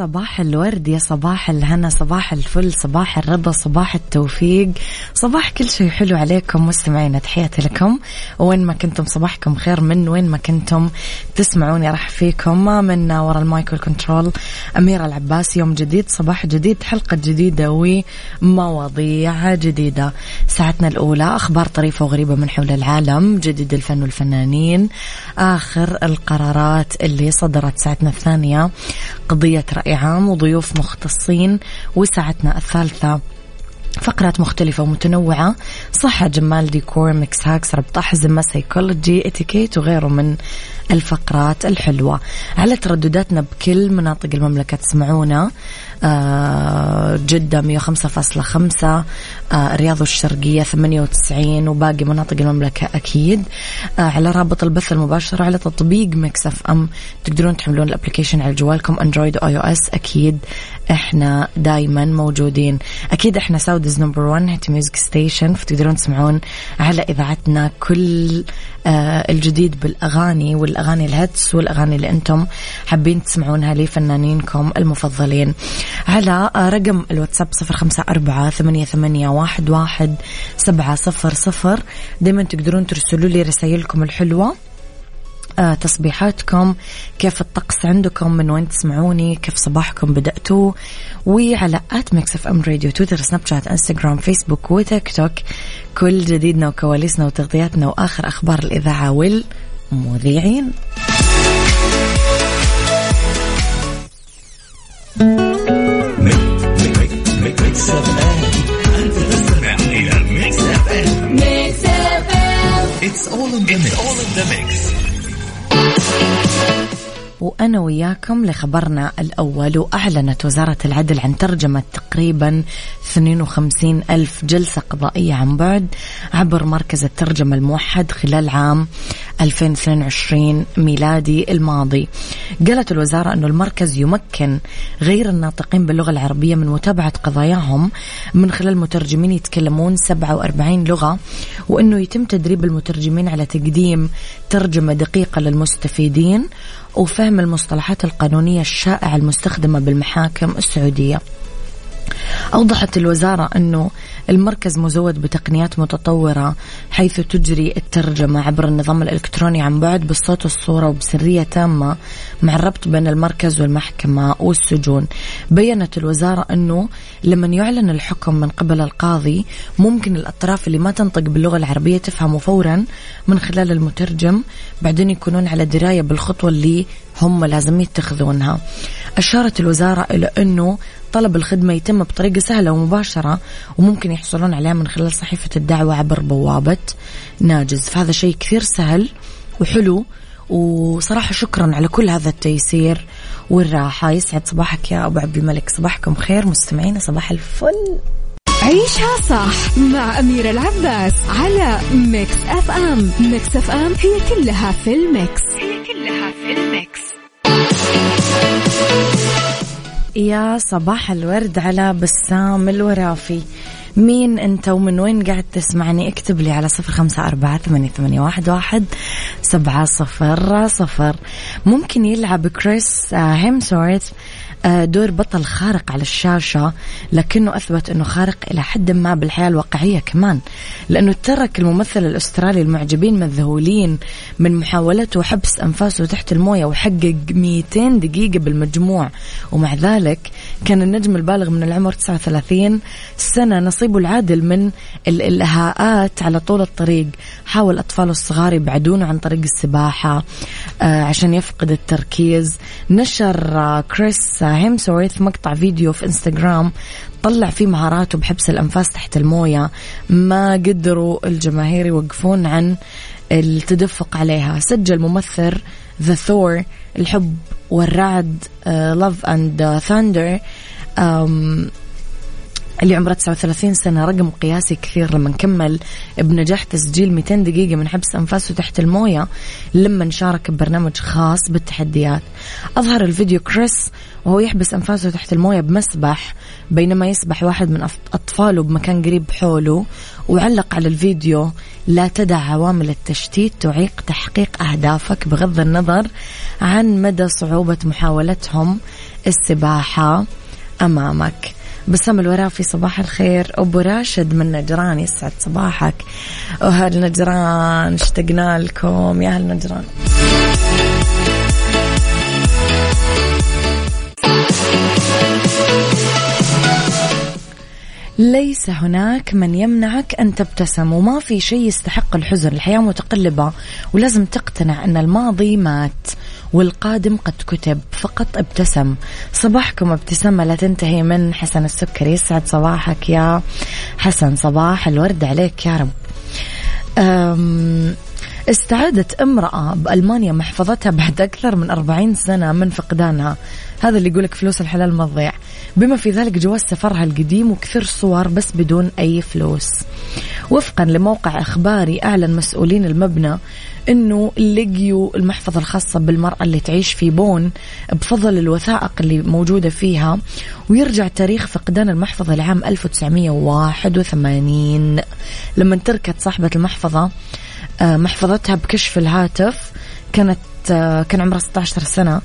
صباح الورد يا صباح الهنا صباح الفل صباح الرضا صباح التوفيق. صباح كل شيء حلو عليكم مستمعينا تحياتي لكم. وين ما كنتم صباحكم خير من وين ما كنتم تسمعوني راح فيكم. من وراء المايك والكنترول أميرة العباس يوم جديد صباح جديد حلقة جديدة ومواضيع جديدة. ساعتنا الأولى أخبار طريفة وغريبة من حول العالم جديد الفن والفنانين آخر القرارات اللي صدرت ساعتنا الثانية قضية رأي عام وضيوف مختصين وساعتنا الثالثة. فقرات مختلفة ومتنوعة. صحة جمال ديكور mix hacks ربط أحزمة سيكولوجي إتيكيت وغيره من الفقرات الحلوة. على تردداتنا بكل مناطق المملكة تسمعونا. آه، جدة 105.5 آه، الرياض الشرقية 98 وباقي مناطق المملكة أكيد. آه، على رابط البث المباشر على تطبيق Mix FM تقدرون تحملون ال application على جوالكم Android و iOS. أكيد إحنا دايما موجودين. أكيد إحنا Saudi's number 1 hit music station فتقدرون تسمعون على إذاعتنا كل الجديد بالأغاني والأغاني ال hits والأغاني اللي أنتم حابين تسمعونها لفنانينكم المفضلين. على رقم الواتساب صفر خمسة أربعة ثمانية, ثمانية واحد, واحد سبعة صفر صفر. دايما تقدرون ترسلوا لي رسائلكم الحلوة. آه تصبيحاتكم كيف الطقس عندكم من وين تسمعوني كيف صباحكم بدأتوا وعلى at Mix FM Radio تويتر سناب شات إنستغرام فيسبوك وتيك توك كل جديدنا وكواليسنا وتغطياتنا وآخر أخبار الإذاعة والمذيعين It's all in the mix. It's all in the mix. وأنا وياكم لخبرنا الأول وأعلنت وزارة العدل عن ترجمة تقريبا 52 ألف جلسة قضائية عن بعد عبر مركز الترجمة الموحد خلال عام 2022 ميلادي الماضي. قالت الوزارة أن المركز يمكن غير الناطقين باللغة العربية من متابعة قضاياهم. من خلال مترجمين يتكلمون 47 لغة وأنه يتم تدريب المترجمين على تقديم ترجمة دقيقة للمستفيدين. وفهم المصطلحات القانونية الشائعة المستخدمة بالمحاكم السعودية. أوضحت الوزارة أنه المركز مزود بتقنيات متطورة حيث تجري الترجمة عبر النظام الإلكتروني عن بعد بالصوت والصورة وبسرية تامة مع الربط بين المركز والمحكمة والسجون. بيّنت الوزارة أنه لما يعلن الحكم من قبل القاضي ممكن الأطراف اللي ما تنطق باللغة العربية تفهمه فورا من خلال المترجم بعدين يكونون على دراية بالخطوة اللي هم لازم يتخذونها. أشارت الوزارة إلى أنه طلب الخدمة يتم بطريقة سهلة ومباشرة وممكن يحصلون عليها من خلال صحيفة الدعوة عبر بوابة ناجز. فهذا شيء كثير سهل وحلو وصراحة شكرا على كل هذا التيسير والراحة. يسعد صباحك يا أبو عبد الملك. صباحكم خير مستمعينا صباح الفل. عيشها صح مع أميرة العباس على Mix FM. Mix FM هي كلها في ال mix. هي كلها في ال mix. يا صباح الورد على بسام الورافي مين انت ومن وين قاعد تسمعني؟ اكتب لي على صفر خمسة أربعة ثمانية, ثمانية واحد, واحد سبعة صفر صفر. ممكن يلعب كريس آه، هيمسورث آه، دور بطل خارق على الشاشة لكنه أثبت أنه خارق إلى حد ما بالحياة الواقعية كمان لأنه ترك الممثل الأسترالي المعجبين مذهولين من محاولته حبس أنفاسه تحت الموية وحقق 200 دقيقة بالمجموع ومع ذلك كان النجم البالغ من العمر 39 سنة نصيبه العادل من الإلهاءات على طول الطريق. حاول أطفاله الصغار يبعدونه عن طريق السباحة آه، عشان يفقد التركيز. نشر آه، كريس هيمسورث مقطع فيديو في انستغرام طلع فيه مهاراته بحبس الأنفاس تحت الموية. ما قدروا الجماهير يوقفون عن التدفق عليها. سجل ممثل ذا ثور الحب والرعد لاف اند ثاندر اللي عمره 39 سنة رقم قياسي كثير. لما كمل بنجاح تسجيل 200 دقيقة من حبس أنفاسه تحت الموية لما شارك ببرنامج خاص بالتحديات. أظهر الفيديو كريس وهو يحبس أنفاسه تحت الموية بمسبح بينما يسبح واحد من أطفاله بمكان قريب حوله. وعلق على الفيديو لا تدع عوامل التشتيت تعيق تحقيق أهدافك بغض النظر عن مدى صعوبة محاولتهم السباحة أمامك. بسام الورافي صباح الخير. أبو راشد من نجران يسعد صباحك. وهل نجران اشتقنا لكم. يا هل نجران. ليس هناك من يمنعك أن تبتسم وما في شيء يستحق الحزن. الحياة متقلبة ولازم تقتنع أن الماضي مات. والقادم قد كتب فقط ابتسم. صباحكم ابتسامة لا تنتهي من حسن السكري يسعد صباحك يا حسن. صباح الورد عليك يا رب. استعادت امرأة بألمانيا محفظتها بعد أكثر من أربعين سنة من فقدانها. هذا اللي يقولك فلوس الحلال ما تضيع. بما في ذلك جواز سفرها القديم وكثير صور بس بدون أي فلوس. وفقا لموقع إخباري أعلن مسؤولين المبنى أنه لقيوا المحفظة الخاصة بالمرأة اللي تعيش في بون بفضل الوثائق اللي موجودة فيها ويرجع تاريخ فقدان المحفظة لعام 1981 لما تركت صاحبة المحفظة محفظتها بكشك الهاتف. كانت آه، كان عمرها 16 سنة.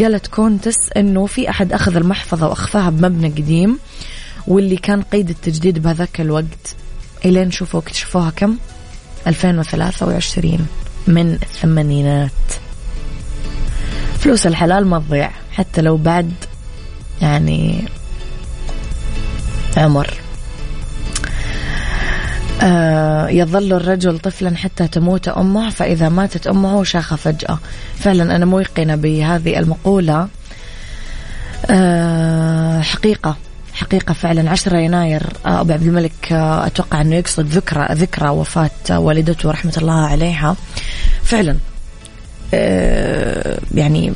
قالت كونتس إنه في أحد أخذ المحفظة واخفاها بمبنى قديم واللي كان قيد التجديد بهذاك الوقت. إلين شوفوا اكتشفوها كم؟ 2023 من الثمانينات. فلوس الحلال ما تضيع حتى لو بعد يعني عمر. آه يظل الرجل طفلا حتى تموت أمه فإذا ماتت أمه شاخ فجأة. فعلا أنا موقنة بهذه المقولة. آه حقيقة حقيقة فعلا. 10 يناير آه، أبو عبد الملك آه، أتوقع أنه يقصد ذكرى ذكرى وفاة والدته رحمة الله عليها. فعلا آه، يعني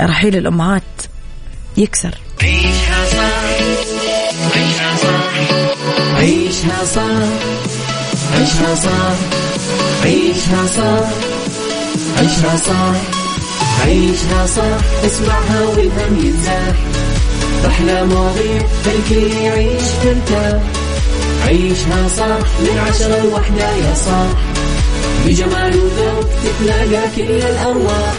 رحيل الأمهات يكسر. عيشها صح عيشها صح عيشها صح عيشها صح عيشها صح عيشها صح عيشها صح اسمعها والهم ينزاح أحلى مواضيع خلي يعيش ترتاح عيشها صح من عشرة لوحدة يا صاح بجمال وذوق تتلاقى كل الأرواح.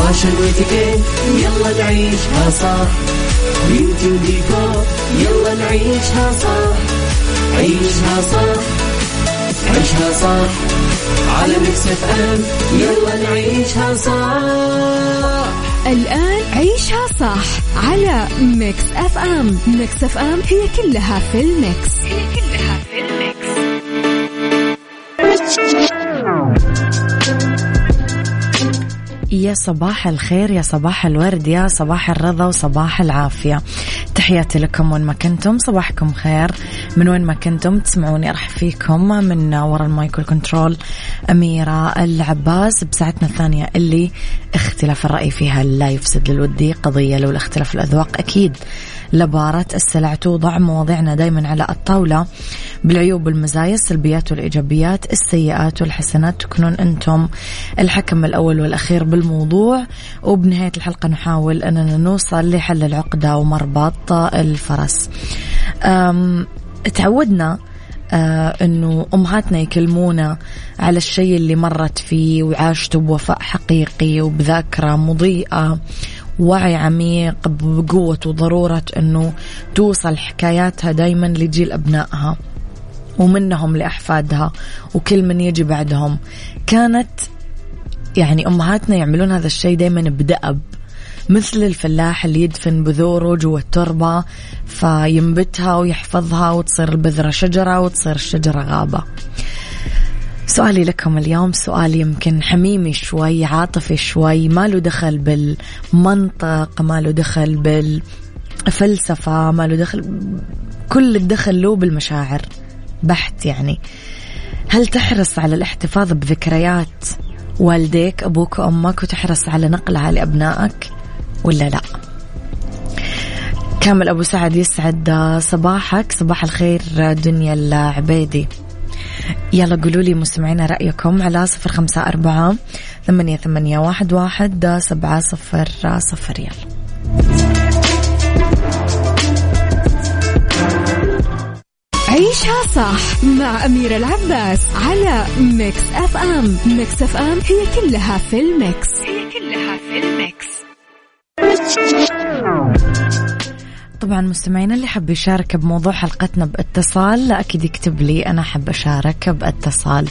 فاشل واتيكيت يلا نعيشها صح. بيوتي وديكور يلا نعيشها صح. عيشها صح. عيشها صح. على Mix FM يلا نعيشها صح. الآن عيشها صح على Mix FM. Mix FM هي كلها في ال mix. هي كلها في ال mix. يا صباح الخير يا صباح الورد يا صباح الرضا وصباح العافية. تحياتي لكم وين ما كنتم صباحكم خير. من وين ما كنتم تسمعوني ارحب فيكم من وراء ال mic وال control أميرة العباس بساعتنا الثانية اللي اختلاف الرأي فيها لا يفسد للود قضية لولا اختلاف الأذواق. أكيد لبارت السلع توضع مواضيعنا دايما على الطاولة. بالعيوب والمزايا السلبيات والإيجابيات السيئات والحسنات تكونون أنتم الحكم الأول والأخير بالموضوع. وبنهاية الحلقة نحاول أننا نوصل لحل العقدة ومربط الفرس. تعودنا آه إنه أمهاتنا يكلمونا على الشيء اللي مرت فيه وعاشته بوفاء حقيقي وبذاكرة مضيئة وعي عميق بقوة وضرورة إنه توصل حكاياتها دايما لجيل أبنائها. ومنهم لأحفادها وكل من يجي بعدهم. كانت يعني أمهاتنا يعملون هذا الشيء دائما بدأب مثل الفلاح اللي يدفن بذوره جوا التربة فينبتها ويحفظها وتصير البذرة شجرة وتصير الشجرة غابة. سؤالي لكم اليوم سؤال يمكن حميمي شوي عاطفي شوي ما له دخل بالمنطق ما له دخل بالفلسفة ما له دخل كل الدخل له بالمشاعر. بحت يعني. هل تحرص على الاحتفاظ بذكريات والديك أبوك وأمك وتحرص على نقلها لأبنائك ولا لا؟ كامل أبو سعد يسعد صباحك. صباح الخير دنيا العبيدي. يلا قولوا لي مستمعينا رأيكم على صفر خمسة أربعة ثمانية, ثمانية واحد, واحد سبعة صفر صفر. يلا. عيشها صح مع أميرة العباس على Mix FM. Mix FM هي كلها في ال Mix. هي كلها في ال Mix. طبعا مستمعينا اللي حب يشارك بموضوع حلقتنا باتصال لا أكيد يكتب لي أنا حب أشارك باتصال.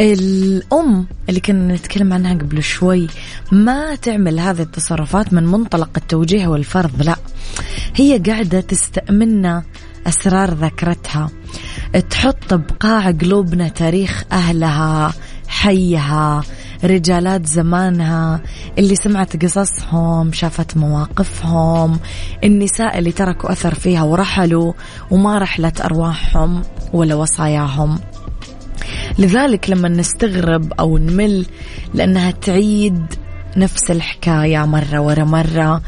الأم اللي كنا نتكلم عنها قبل شوي ما تعمل هذه التصرفات من منطلق التوجيه والفرض لا. هي قاعدة تستأمنا أسرار ذاكرتها. تحط بقاع قلوبنا تاريخ أهلها حيها رجالات زمانها اللي سمعت قصصهم شافت مواقفهم النساء اللي تركوا أثر فيها ورحلوا وما رحلت أرواحهم ولا وصاياهم. لذلك لما نستغرب أو نمل لأنها تعيد نفس الحكاية مرة ورا مرة.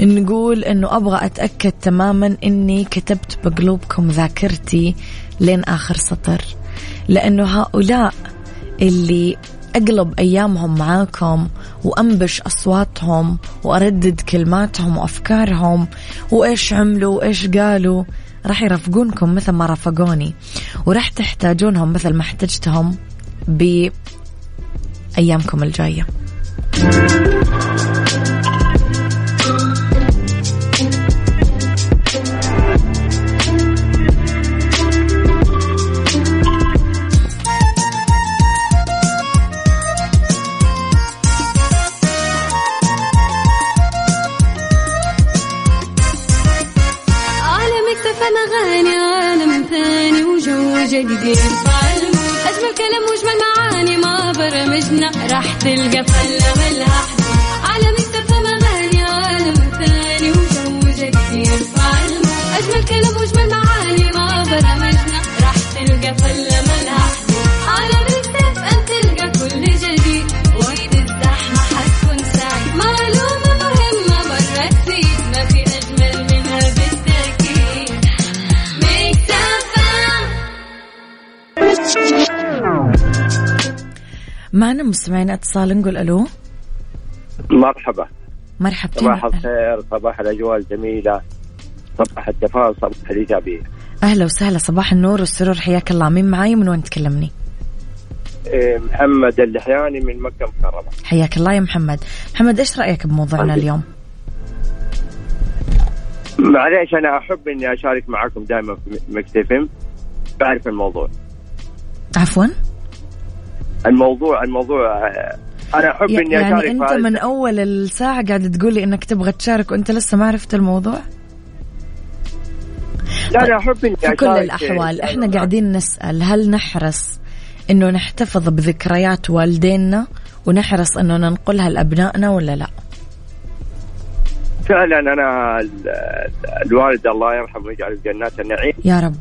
نقول إنه أبغى أتأكد تماما إني كتبت بقلوبكم ذاكرتي لين آخر سطر. لأنه هؤلاء اللي أقلب أيامهم معاكم وأنبش أصواتهم وأردد كلماتهم وأفكارهم وإيش عملوا وإيش قالوا راح يرافقونكم مثل ما رافقوني. وراح تحتاجونهم مثل ما احتجتهم بأيامكم الجاية أغاني عالم ثاني وجو جديد. ما برمجنا راح تلقى فلة ملها على مكتب أغاني عالم ثاني وجو جديد أجمل كلام وأجمل معنا مستمعين اتصال نقول ألو. مرحبا. مرحبتين صباح الخير صباح الأجواء الجميلة. صباح التفاؤل صباح الإيجابية. أهلا وسهلا صباح النور والسرور حياك الله. مين معاي؟ من وين تكلمني؟ إيه، محمد اللحياني من مكة مكرمه حياك الله يا محمد. محمد إيش رأيك بموضوعنا عندي. اليوم؟ معليش أنا أحب إني أشارك معكم دائما في إم. بعرف الموضوع. عفوا. الموضوع الموضوع آه، أنا أحب إني يعني أشارك أنت من أول الساعة قاعد تقول لي إنك تبغى تشارك وأنت لسه ما عرفت الموضوع؟ لا أنا أحب إني في كل الأحوال إحنا قاعدين نسأل هل نحرص إنه نحتفظ بذكريات والدينا ونحرص إنه ننقلها لأبنائنا ولا لا؟ فعلا أنا ال- ال- الوالد الله يرحمه ويجعل في جنات النعيم يا رب.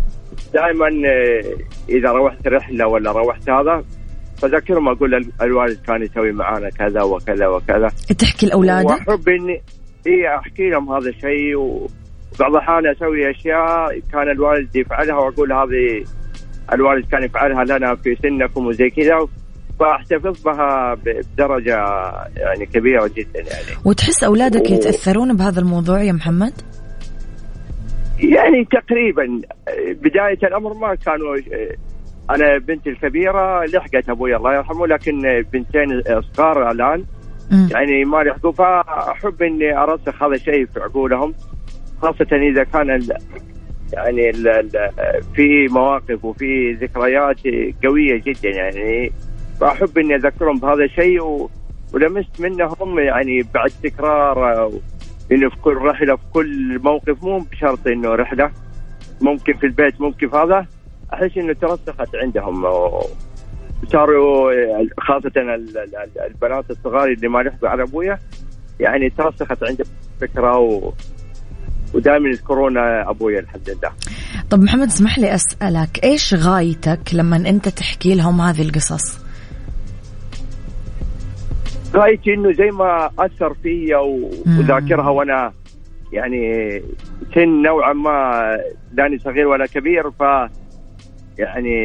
دائما آه، إذا روحت رحلة ولا روحت هذا فذكرهم أقول ال- الوالد كان يسوي معانا كذا وكذا وكذا. تحكي لاولادك واحب اني إي أحكي لهم هذا الشيء وبعض الأحيان أسوي أشياء كان الوالد يفعلها وأقول هذه الوالد كان يفعلها لنا في سنكم وزي كذا فأحتفظ بها بدرجة يعني كبيرة جدا يعني. وتحس أولادك و- يتأثرون بهذا الموضوع يا محمد؟ يعني تقريبا بداية الأمر ما كانوا أنا بنتي الكبيرة لحقت أبوي الله يرحمه لكن بنتين صغار الآن. يعني ما لحقوا فاحب إني أرسخ هذا الشيء في عقولهم خاصة إذا كان ال يعني ال ال في مواقف وفي ذكريات قوية جدا. يعني فاحب إني أذكرهم بهذا الشيء و- ولمست منهم يعني بعد تكرار إنه في كل رحلة في كل موقف مو بشرط إنه رحلة. ممكن في البيت ممكن في هذا. أحس إنه ترسخت عندهم صاروا ال- البنات الصغار اللي ما لحقوا على أبويا يعني ترسخت عندهم فكرة و... ودائما يذكرون أبويا الحمد لله. طب محمد اسمح لي أسألك إيش غايتك لما أنت تحكي لهم هذه القصص غايتي إنه زي ما أثر فيا. وذاكرها وأنا يعني سن نوعا ما لاني صغير ولا كبير ف يعني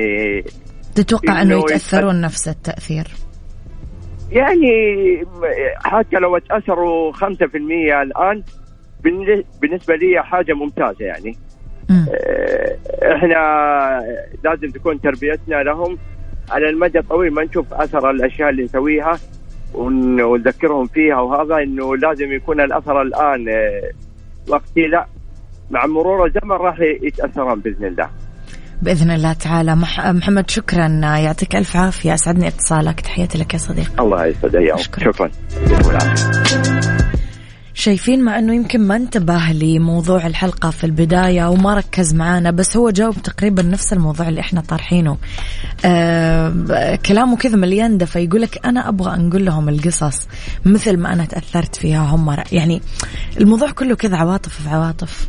تتوقع أنه إنه يتأثرون نفس التأثير؟ يعني حتى لو تاثروا 5% الآن بالن- بالنسبة لي حاجة ممتازة يعني. مم. آه، إحنا لازم تكون تربيتنا لهم. على المدى الطويل ما نشوف أثر الأشياء اللي نسويها ون- ونذكرهم فيها وهذا إنه لازم يكون الأثر الآن آه، وقتي لا. مع مرور الزمن راح يتأثرون بإذن الله. بإذن الله تعالى. مح... محمد شكرا. يعطيك ألف عافية. أسعدني اتصالك. تحياتي لك يا صديقي. الله يسعد اياهم أشكرك. شكرا. شايفين مع إنه يمكن ما انتبه لموضوع الحلقة في البداية وما ركز معانا بس هو جاوب تقريبا نفس الموضوع اللي إحنا طارحينه. آه كلامه كذا مليان دفى يقول لك أنا أبغى أنقل لهم القصص مثل ما أنا تأثرت فيها هم. يعني الموضوع كله كذا عواطف في عواطف.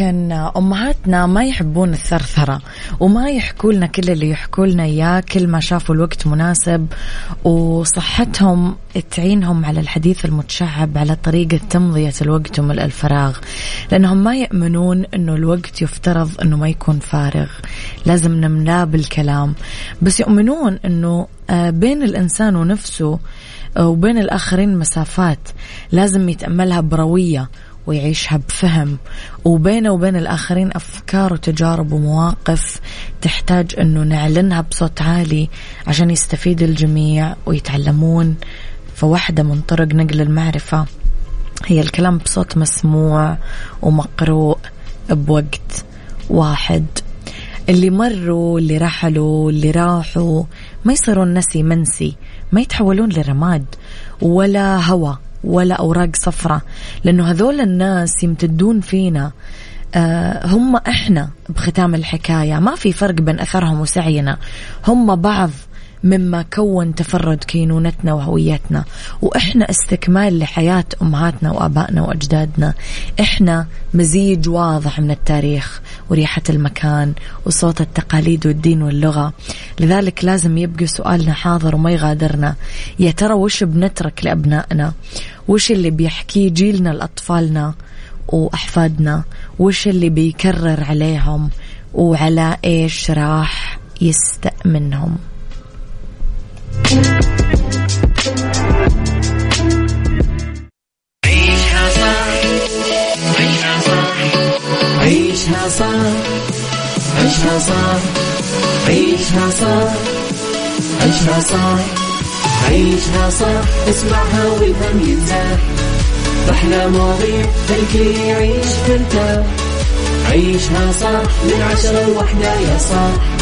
يمكن أمهاتنا ما يحبون الثرثرة وما يحكوا لنا كل اللي يحكوا لنا إياه كل ما شافوا الوقت مناسب وصحتهم تعينهم على الحديث المتشعب على طريقة تمضية الوقت وملء الفراغ. لأنهم ما يؤمنون إنه الوقت يفترض إنه ما يكون فارغ. لازم نملاه بالكلام. بس يؤمنون إنه آه، بين الإنسان ونفسه آه، وبين الآخرين مسافات. لازم يتأملها بروية. ويعيشها بفهم. وبينه وبين الآخرين أفكار وتجارب ومواقف تحتاج أنه نعلنها بصوت عالي عشان يستفيد الجميع ويتعلمون. فواحدة من طرق نقل المعرفة. هي الكلام بصوت مسموع ومقروء بوقت واحد. اللي مروا اللي رحلوا اللي راحوا ما يصيرون نسي منسي ما يتحولون لرماد ولا هوى. ولا أوراق صفراء. لأنه هذول الناس يمتدون فينا. آه هم إحنا بختام الحكاية. ما في فرق بين أثرهم وسعينا. هم بعض مما كون تفرد كينونتنا وهويتنا. وإحنا استكمال لحياة أمهاتنا وآبائنا وأجدادنا. إحنا مزيج واضح من التاريخ وريحة المكان وصوت التقاليد والدين واللغة. لذلك لازم يبقى سؤالنا حاضر وما يغادرنا. يا ترى وش بنترك لأبنائنا؟ وش اللي بيحكيه جيلنا لأطفالنا وأحفادنا؟ وش اللي بيكرر عليهم؟ وعلى إيش راح يستأمنهم؟ عيشها صح عيشها صح عيشها صح عيشها صح عيشها صح عيشها صح عيشها صح اسمعها والهم ينزاح أحلى مواضيع الكل يعيش ترتاح عيشها صح من عشرة لوحدة يا صاح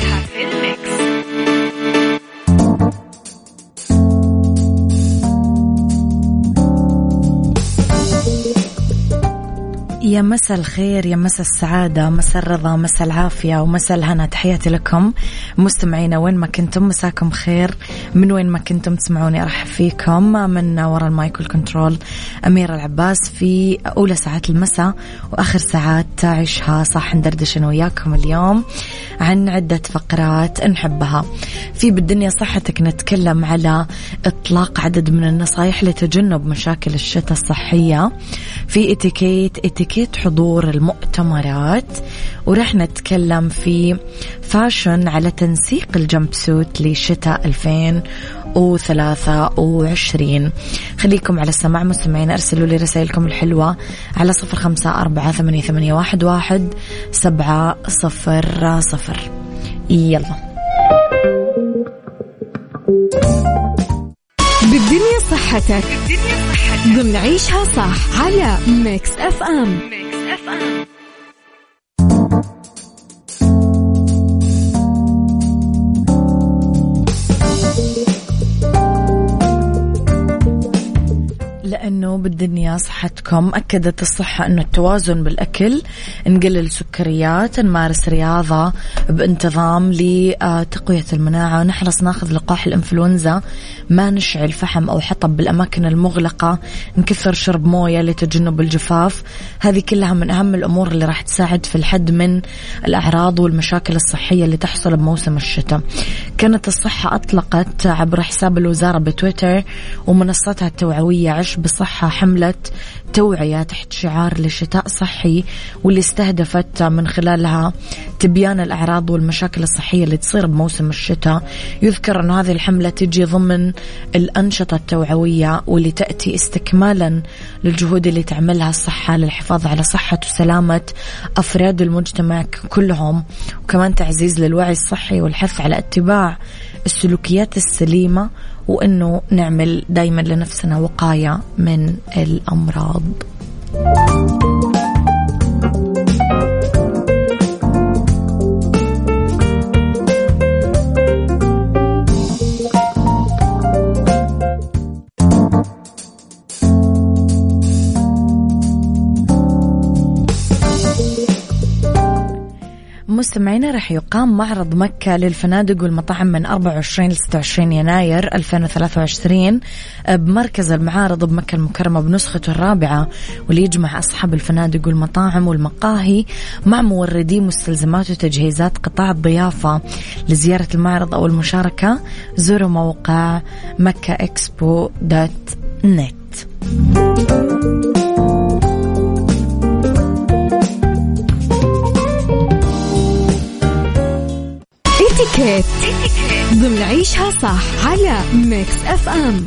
يا مسا الخير يا مسا السعادة مسا الرضا مسا العافية ومسا الهنا. تحياتي لكم مستمعينا وين ما كنتم مساكم خير. من وين ما كنتم تسمعوني أرحب فيكم. من وراء المايك والكنترول أميرة العباس في أولى ساعات المساء وآخر ساعات عيشها صح ندردش أنا وياكم اليوم. عن عدة فقرات نحبها. في بالدنيا صحتك نتكلم على إطلاق عدد من النصائح لتجنب مشاكل الشتاء الصحية. في إتيكيت إتيكيت حضور المؤتمرات. وراح نتكلم في fashion على تنسيق ال jumpsuit لشتاء 2023 خليكم على السماع مستمعين أرسلوا لي رسائلكم الحلوة على صفر خمسة أربعة ثمانية, ثمانية واحد, واحد سبعة صفر صفر. يلا. بالدنيا صحتك. بالدنيا صحتك. ضمن عيشها صح على Mix FM. Mix FM. لأنه بالدنيا صحتكم. أكدت الصحة أنه التوازن بالأكل نقلل سكريات نمارس رياضة بانتظام لتقوية المناعة. نحرص ناخذ لقاح الإنفلونزا ما نشعل فحم أو حطب بالأماكن المغلقة. نكثر شرب موية لتجنب الجفاف. هذه كلها من أهم الأمور اللي راح تساعد في الحد من الأعراض والمشاكل الصحية اللي تحصل بموسم الشتاء. كانت الصحة أطلقت عبر حساب الوزارة بتويتر ومنصتها التوعوية عش بصحة حملة توعية تحت شعار لشتاء صحي واللي استهدفت من خلالها تبيان الأعراض والمشاكل الصحية اللي تصير بموسم الشتاء. يذكر أن هذه الحملة تجي ضمن الأنشطة التوعوية واللي تأتي استكمالا للجهود اللي تعملها الصحة للحفاظ على صحة وسلامة أفراد المجتمع كلهم. وكمان تعزيز للوعي الصحي والحث على اتباع السلوكيات السليمة وأنه نعمل دايما لنفسنا وقاية من الأمراض. مستمعينا راح يقام معرض مكة للفنادق والمطاعم من 24 ل 26 يناير 2023 بمركز المعارض بمكة المكرمة بنسخته الرابعة واللي يجمع أصحاب الفنادق والمطاعم والمقاهي مع موردي مستلزمات وتجهيزات قطاع الضيافة لزيارة المعرض أو المشاركة. زوروا موقع مكة إكسبو دوت نت. اتيكيت ضمن عيشها صح على Mix FM.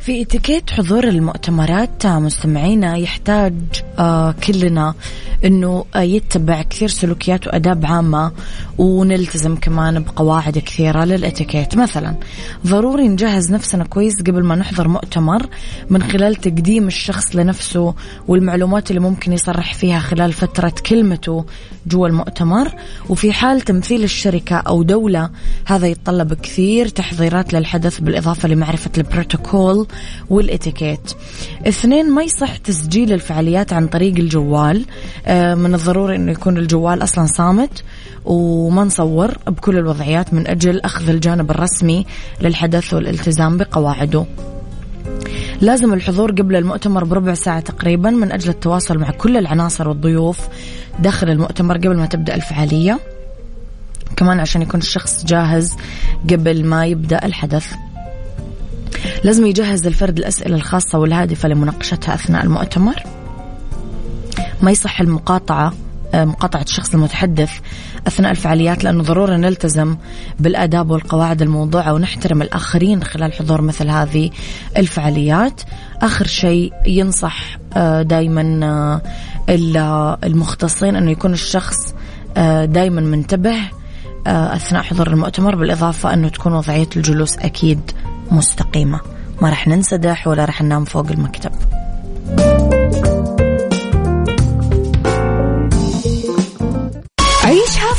في اتيكيت حضور المؤتمرات مستمعينا يحتاج كلنا إنه آه يتبع كثير سلوكيات وأداب عامة ونلتزم كمان بقواعد كثيرة للإتيكيت. مثلا ضروري نجهز نفسنا كويس قبل ما نحضر مؤتمر من خلال تقديم الشخص لنفسه والمعلومات اللي ممكن يصرح فيها خلال فترة كلمته جوا المؤتمر. وفي حال تمثيل الشركة أو دولة هذا يتطلب كثير تحضيرات للحدث بالإضافة لمعرفة البروتوكول والإتيكيت. اثنين ما يصح تسجيل الفعاليات عن طريق الجوال. آه، من الضروري إنه يكون الجوال أصلا صامت وما نصور بكل الوضعيات من أجل أخذ الجانب الرسمي للحدث والالتزام بقواعده. لازم الحضور قبل المؤتمر بربع ساعة تقريبا من أجل التواصل مع كل العناصر والضيوف داخل المؤتمر قبل ما تبدأ الفعالية. كمان عشان يكون الشخص جاهز قبل ما يبدأ الحدث. لازم يجهز الفرد الأسئلة الخاصة والهادفة لمناقشتها أثناء المؤتمر. ما يصح المقاطعة آه، مقاطعة الشخص المتحدث أثناء الفعاليات لأنه ضروري نلتزم بالآداب والقواعد الموضوعة ونحترم الآخرين خلال حضور مثل هذه الفعاليات. آخر شيء ينصح دائما المختصين أنه يكون الشخص دائما منتبه أثناء حضور المؤتمر بالإضافة أنه تكون وضعية الجلوس أكيد مستقيمة. ما رح ننسدح ولا رح ننام فوق المكتب.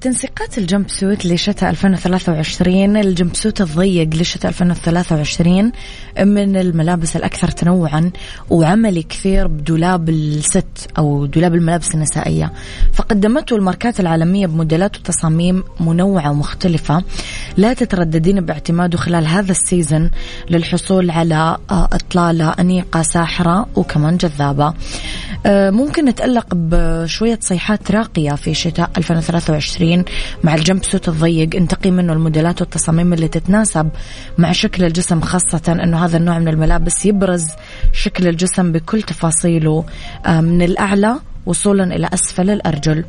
تنسيقات ال jumpsuit لشتاء 2023 ال jumpsuit الضيق لشتاء 2023 من الملابس الأكثر تنوعا وعملي كثير بدولاب الست أو دولاب الملابس النسائية. فقدمته الماركات العالمية بموديلات وتصاميم منوعة ومختلفة. لا تترددين باعتماده خلال هذا ال season للحصول على آه، إطلالة أنيقة ساحرة وكمان جذابة. ممكن نتألق بشوية صيحات راقية في شتاء 2023 مع الجمب سوت الضيق انتقي منه الموديلات والتصاميم اللي تتناسب مع شكل الجسم خاصة أنه هذا النوع من الملابس يبرز شكل الجسم بكل تفاصيله آه، من الأعلى وصولا إلى أسفل الأرجل.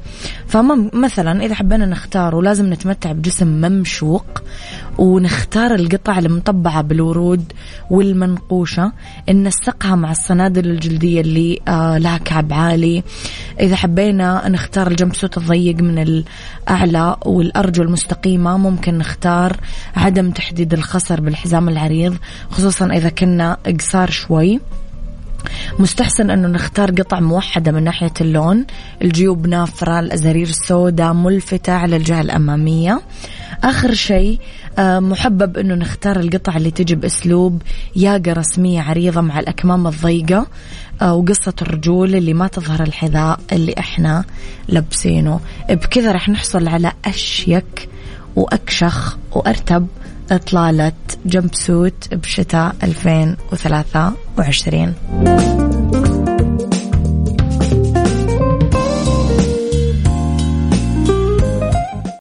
فمثلا إذا حبينا نختار ولازم نتمتع بجسم ممشوق ونختار القطع المطبعة بالورود والمنقوشة. ننسقها مع الصنادل الجلدية اللي آه لها كعب عالي. إذا حبينا نختار الجمب سوت الضيق من الأعلى والأرجل المستقيمة ممكن نختار عدم تحديد الخصر بالحزام العريض خصوصا إذا كنا قصار شوي. مستحسن أنه نختار قطع موحدة من ناحية اللون. الجيوب نافرة الأزارير السوداء ملفتة على الجهة الأمامية. آخر شيء محبب أنه نختار القطع اللي تجي بأسلوب ياقة رسمية عريضة مع الأكمام الضيقة آه، وقصة الرجول اللي ما تظهر الحذاء اللي إحنا لابسينه. بكذا رح نحصل على أشيك وأكشخ وأرتب إطلالة جمب سوت بشتاء 2023